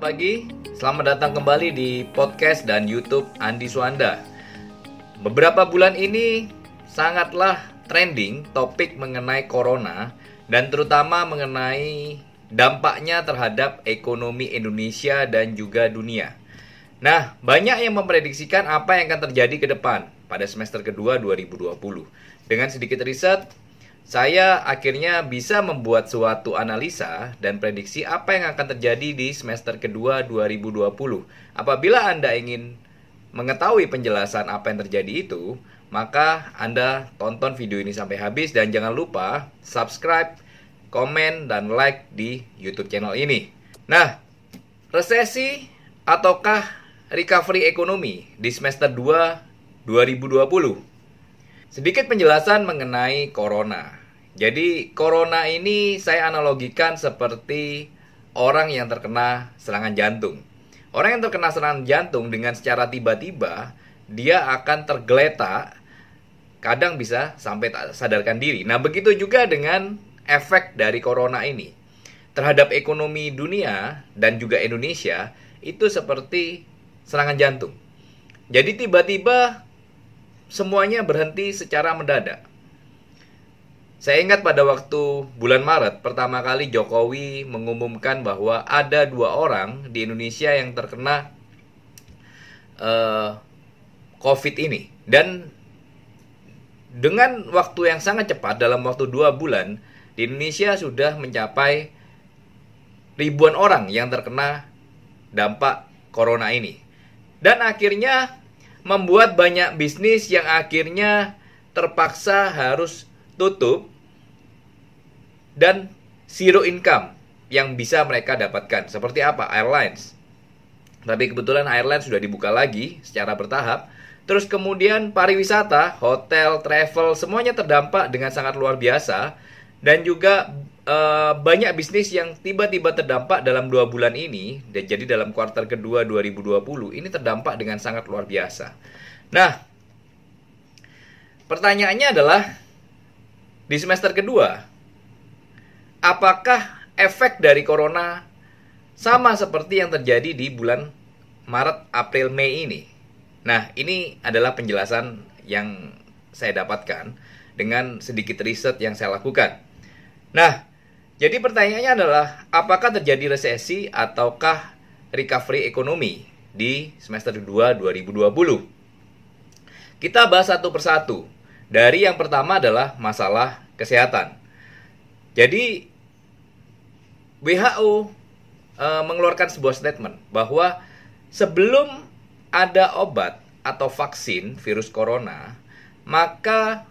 selamat pagi. Selamat datang kembali di podcast dan YouTube Andi Suanda. Beberapa bulan ini sangatlah trending topik mengenai corona dan terutama mengenai dampaknya terhadap ekonomi Indonesia dan juga dunia. Nah, banyak yang memprediksikan apa yang akan terjadi ke depan pada semester kedua 2020. Dengan sedikit riset, saya akhirnya bisa membuat suatu analisa dan prediksi apa yang akan terjadi di semester kedua 2020. Apabila Anda ingin mengetahui penjelasan apa yang terjadi itu, maka Anda tonton video ini sampai habis dan jangan lupa subscribe, komen, dan like di YouTube channel ini. Nah, resesi ataukah recovery ekonomi di semester 2 2020? Sedikit penjelasan mengenai corona. Jadi corona ini saya analogikan seperti orang yang terkena serangan jantung. Orang yang terkena serangan jantung dengan secara tiba-tiba dia akan tergeletak, kadang bisa sampai tak sadarkan diri. Nah, begitu juga dengan efek dari corona ini terhadap ekonomi dunia dan juga Indonesia itu seperti serangan jantung. Jadi tiba-tiba semuanya berhenti secara mendadak. Saya ingat pada waktu bulan Maret pertama kali Jokowi mengumumkan bahwa ada dua orang di Indonesia yang terkena uh, COVID ini dan dengan waktu yang sangat cepat dalam waktu dua bulan di Indonesia sudah mencapai ribuan orang yang terkena dampak corona ini dan akhirnya membuat banyak bisnis yang akhirnya terpaksa harus tutup dan zero income yang bisa mereka dapatkan. Seperti apa? Airlines. Tapi kebetulan airlines sudah dibuka lagi secara bertahap. Terus kemudian pariwisata, hotel, travel, semuanya terdampak dengan sangat luar biasa. Dan juga e, banyak bisnis yang tiba-tiba terdampak dalam dua bulan ini. Dan jadi dalam kuartal kedua 2020 ini terdampak dengan sangat luar biasa. Nah, pertanyaannya adalah di semester kedua, apakah efek dari corona sama seperti yang terjadi di bulan Maret, April, Mei ini? Nah, ini adalah penjelasan yang saya dapatkan dengan sedikit riset yang saya lakukan. Nah, jadi pertanyaannya adalah apakah terjadi resesi ataukah recovery ekonomi di semester 2 2020? Kita bahas satu persatu. Dari yang pertama adalah masalah kesehatan. Jadi WHO e, mengeluarkan sebuah statement bahwa sebelum ada obat atau vaksin virus corona, maka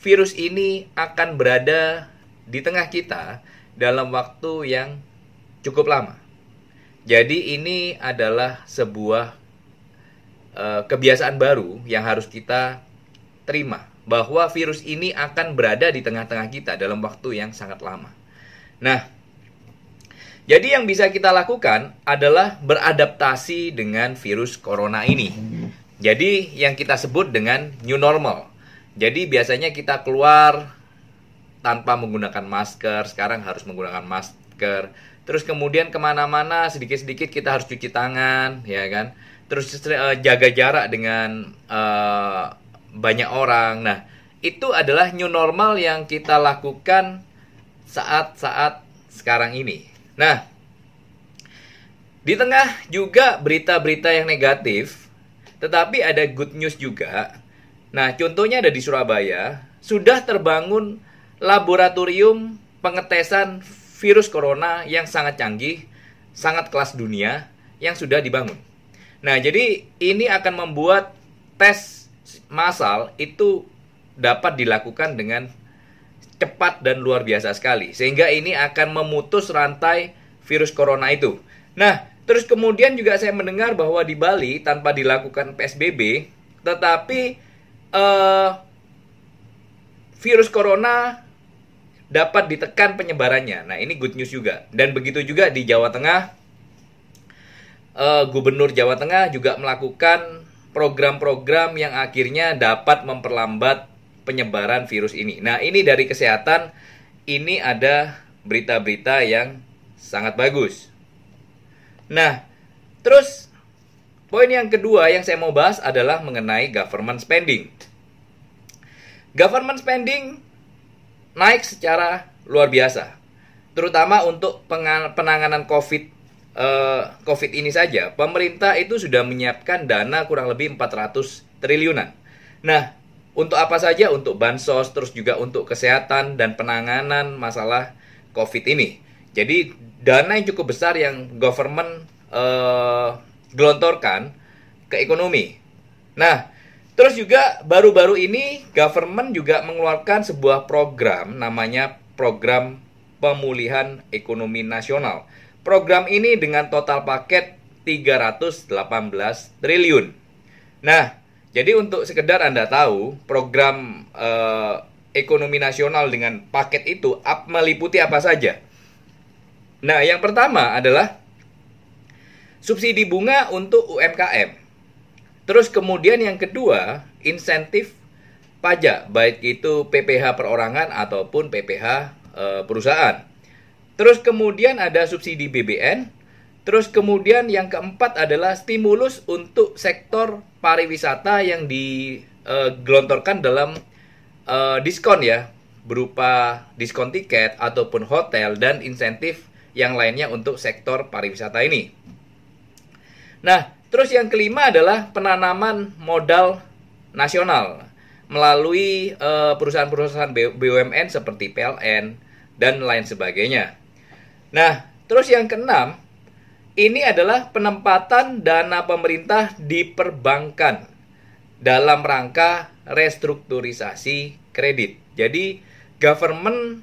virus ini akan berada di tengah kita dalam waktu yang cukup lama. Jadi ini adalah sebuah uh, kebiasaan baru yang harus kita terima bahwa virus ini akan berada di tengah-tengah kita dalam waktu yang sangat lama. Nah, jadi yang bisa kita lakukan adalah beradaptasi dengan virus corona ini. Jadi yang kita sebut dengan new normal. Jadi biasanya kita keluar tanpa menggunakan masker, sekarang harus menggunakan masker. Terus kemudian ke mana-mana sedikit-sedikit kita harus cuci tangan, ya kan? terus uh, jaga jarak dengan uh, banyak orang. Nah, itu adalah new normal yang kita lakukan saat-saat sekarang ini. Nah, di tengah juga berita-berita yang negatif, tetapi ada good news juga. Nah, contohnya ada di Surabaya, sudah terbangun laboratorium pengetesan virus corona yang sangat canggih, sangat kelas dunia yang sudah dibangun. Nah, jadi ini akan membuat tes massal itu dapat dilakukan dengan cepat dan luar biasa sekali. Sehingga ini akan memutus rantai virus corona itu. Nah, terus kemudian juga saya mendengar bahwa di Bali tanpa dilakukan PSBB, tetapi uh, virus corona dapat ditekan penyebarannya. Nah, ini good news juga. Dan begitu juga di Jawa Tengah uh, Gubernur Jawa Tengah juga melakukan program-program yang akhirnya dapat memperlambat penyebaran virus ini. Nah, ini dari kesehatan ini ada berita-berita yang sangat bagus. Nah, terus poin yang kedua yang saya mau bahas adalah mengenai government spending. Government spending naik secara luar biasa, terutama untuk penanganan COVID uh, COVID ini saja. Pemerintah itu sudah menyiapkan dana kurang lebih 400 triliunan. Nah, untuk apa saja? Untuk bansos, terus juga untuk kesehatan dan penanganan masalah COVID ini. Jadi dana yang cukup besar yang government uh, gelontorkan ke ekonomi. Nah, terus juga baru-baru ini government juga mengeluarkan sebuah program namanya program pemulihan ekonomi nasional. Program ini dengan total paket 318 triliun. Nah, jadi untuk sekedar Anda tahu, program eh, ekonomi nasional dengan paket itu meliputi apa saja. Nah, yang pertama adalah subsidi bunga untuk UMKM. Terus kemudian yang kedua, insentif pajak, baik itu PPH perorangan ataupun PPH e, perusahaan. Terus kemudian ada subsidi BBN, Terus kemudian yang keempat adalah stimulus untuk sektor pariwisata yang digelontorkan dalam uh, diskon ya berupa diskon tiket ataupun hotel dan insentif yang lainnya untuk sektor pariwisata ini. Nah, terus yang kelima adalah penanaman modal nasional melalui uh, perusahaan-perusahaan BUMN seperti PLN dan lain sebagainya. Nah, terus yang keenam ini adalah penempatan dana pemerintah di perbankan dalam rangka restrukturisasi kredit. Jadi government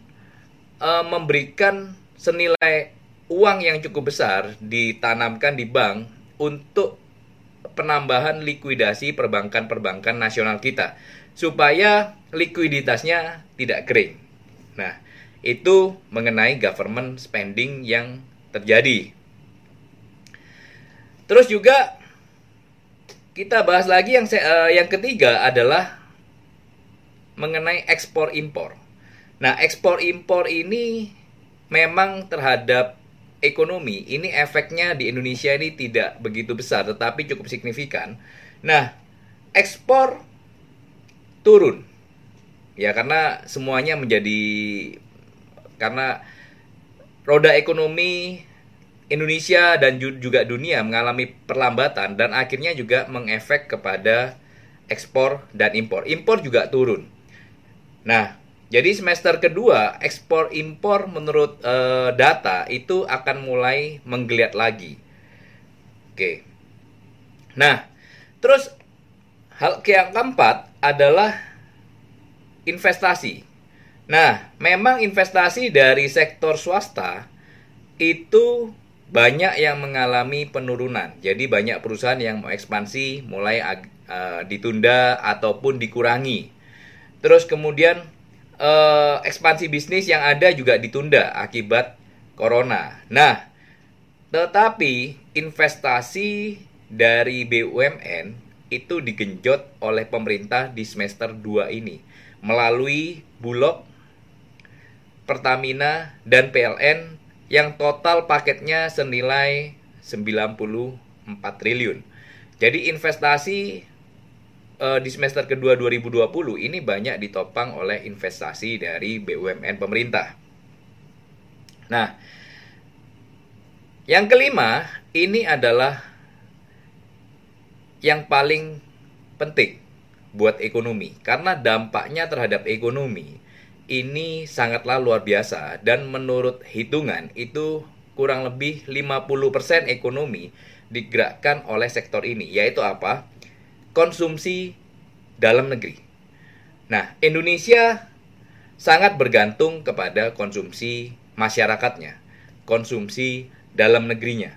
e, memberikan senilai uang yang cukup besar ditanamkan di bank untuk penambahan likuidasi perbankan-perbankan nasional kita supaya likuiditasnya tidak kering. Nah, itu mengenai government spending yang terjadi. Terus juga kita bahas lagi yang uh, yang ketiga adalah mengenai ekspor impor. Nah, ekspor impor ini memang terhadap ekonomi ini efeknya di Indonesia ini tidak begitu besar tetapi cukup signifikan. Nah, ekspor turun. Ya karena semuanya menjadi karena roda ekonomi Indonesia dan juga dunia mengalami perlambatan dan akhirnya juga mengefek kepada ekspor dan impor. Impor juga turun. Nah, jadi semester kedua ekspor impor menurut uh, data itu akan mulai menggeliat lagi. Oke. Nah, terus hal yang keempat adalah investasi. Nah, memang investasi dari sektor swasta itu banyak yang mengalami penurunan. Jadi banyak perusahaan yang mau ekspansi mulai uh, ditunda ataupun dikurangi. Terus kemudian uh, ekspansi bisnis yang ada juga ditunda akibat corona. Nah, tetapi investasi dari BUMN itu digenjot oleh pemerintah di semester 2 ini melalui Bulog, Pertamina, dan PLN yang total paketnya senilai 94 triliun. Jadi investasi uh, di semester kedua 2020 ini banyak ditopang oleh investasi dari BUMN pemerintah. Nah, yang kelima ini adalah yang paling penting buat ekonomi karena dampaknya terhadap ekonomi ini sangatlah luar biasa dan menurut hitungan itu kurang lebih 50% ekonomi digerakkan oleh sektor ini yaitu apa? Konsumsi dalam negeri. Nah, Indonesia sangat bergantung kepada konsumsi masyarakatnya, konsumsi dalam negerinya.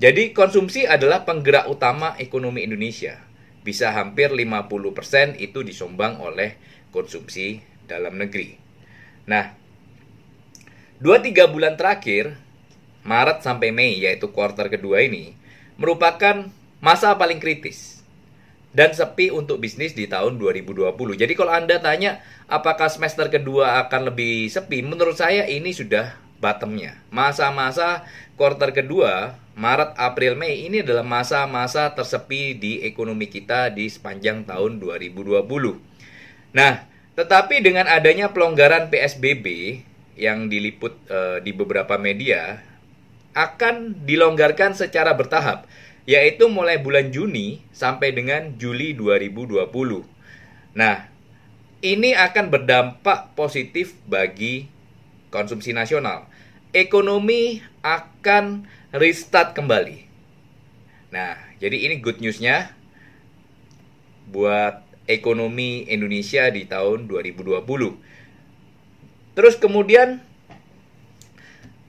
Jadi konsumsi adalah penggerak utama ekonomi Indonesia. Bisa hampir 50% itu disumbang oleh konsumsi dalam negeri. Nah, 2-3 bulan terakhir, Maret sampai Mei, yaitu kuartal kedua ini, merupakan masa paling kritis dan sepi untuk bisnis di tahun 2020. Jadi kalau Anda tanya apakah semester kedua akan lebih sepi, menurut saya ini sudah bottomnya. Masa-masa kuartal kedua Maret, April, Mei ini adalah masa-masa tersepi di ekonomi kita di sepanjang tahun 2020. Nah, tetapi dengan adanya pelonggaran PSBB yang diliput e, di beberapa media akan dilonggarkan secara bertahap, yaitu mulai bulan Juni sampai dengan Juli 2020. Nah, ini akan berdampak positif bagi konsumsi nasional. Ekonomi akan restart kembali. Nah, jadi ini good newsnya buat ekonomi Indonesia di tahun 2020. Terus kemudian,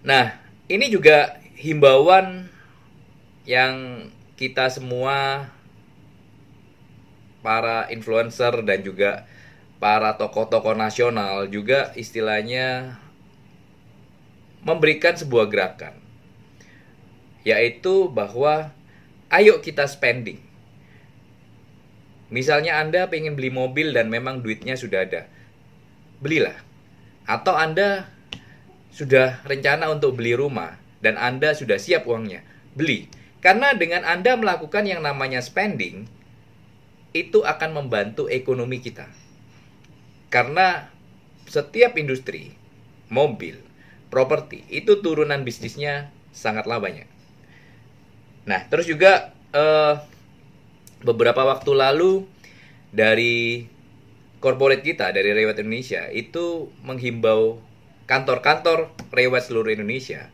nah ini juga himbauan yang kita semua para influencer dan juga para tokoh-tokoh nasional juga istilahnya memberikan sebuah gerakan yaitu bahwa ayo kita spending. Misalnya Anda pengen beli mobil dan memang duitnya sudah ada, belilah. Atau Anda sudah rencana untuk beli rumah dan Anda sudah siap uangnya, beli. Karena dengan Anda melakukan yang namanya spending, itu akan membantu ekonomi kita. Karena setiap industri, mobil, properti, itu turunan bisnisnya sangatlah banyak. Nah, terus juga uh, beberapa waktu lalu dari corporate kita dari Rewet Indonesia itu menghimbau kantor-kantor Rewet seluruh Indonesia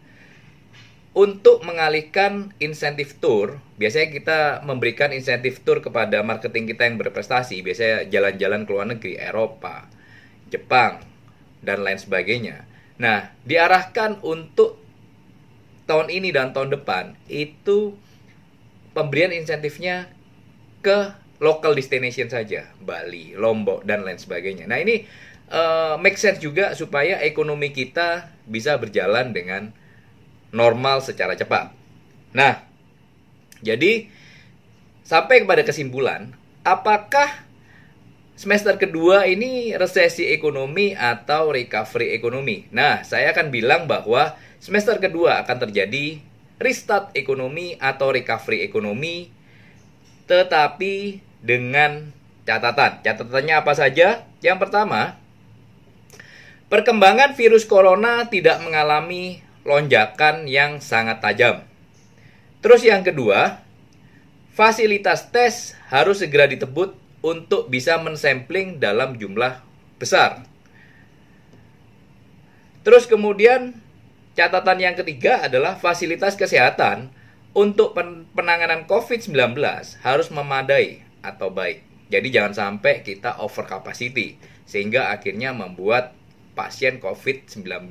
untuk mengalihkan insentif tour. Biasanya kita memberikan insentif tour kepada marketing kita yang berprestasi, biasanya jalan-jalan ke luar negeri, Eropa, Jepang, dan lain sebagainya. Nah, diarahkan untuk tahun ini dan tahun depan itu pemberian insentifnya ke local destination saja, Bali, Lombok dan lain sebagainya. Nah, ini uh, make sense juga supaya ekonomi kita bisa berjalan dengan normal secara cepat. Nah, jadi sampai kepada kesimpulan, apakah semester kedua ini resesi ekonomi atau recovery ekonomi? Nah, saya akan bilang bahwa semester kedua akan terjadi restart ekonomi atau recovery ekonomi tetapi dengan catatan. Catatannya apa saja? Yang pertama, perkembangan virus corona tidak mengalami lonjakan yang sangat tajam. Terus yang kedua, fasilitas tes harus segera ditebut untuk bisa mensampling dalam jumlah besar. Terus kemudian Catatan yang ketiga adalah fasilitas kesehatan untuk penanganan COVID-19 harus memadai atau baik. Jadi jangan sampai kita over capacity sehingga akhirnya membuat pasien COVID-19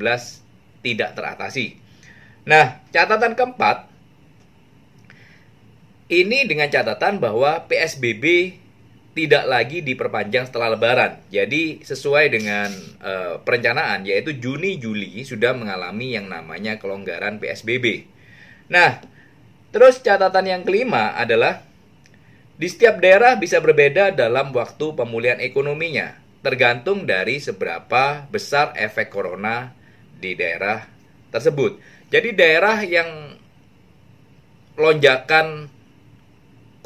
tidak teratasi. Nah, catatan keempat ini dengan catatan bahwa PSBB tidak lagi diperpanjang setelah Lebaran. Jadi sesuai dengan uh, perencanaan yaitu Juni Juli sudah mengalami yang namanya kelonggaran PSBB. Nah, terus catatan yang kelima adalah di setiap daerah bisa berbeda dalam waktu pemulihan ekonominya, tergantung dari seberapa besar efek corona di daerah tersebut. Jadi daerah yang lonjakan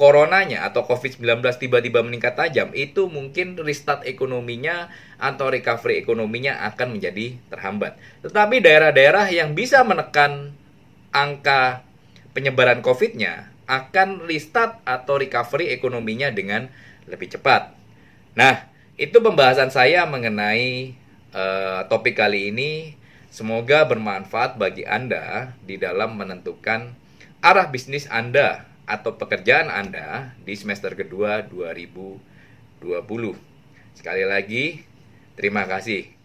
coronanya atau COVID-19 tiba-tiba meningkat tajam, itu mungkin restart ekonominya atau recovery ekonominya akan menjadi terhambat. Tetapi daerah-daerah yang bisa menekan angka penyebaran COVID-nya akan restart atau recovery ekonominya dengan lebih cepat. Nah, itu pembahasan saya mengenai uh, topik kali ini. Semoga bermanfaat bagi Anda di dalam menentukan arah bisnis Anda atau pekerjaan Anda di semester kedua 2020. Sekali lagi, terima kasih.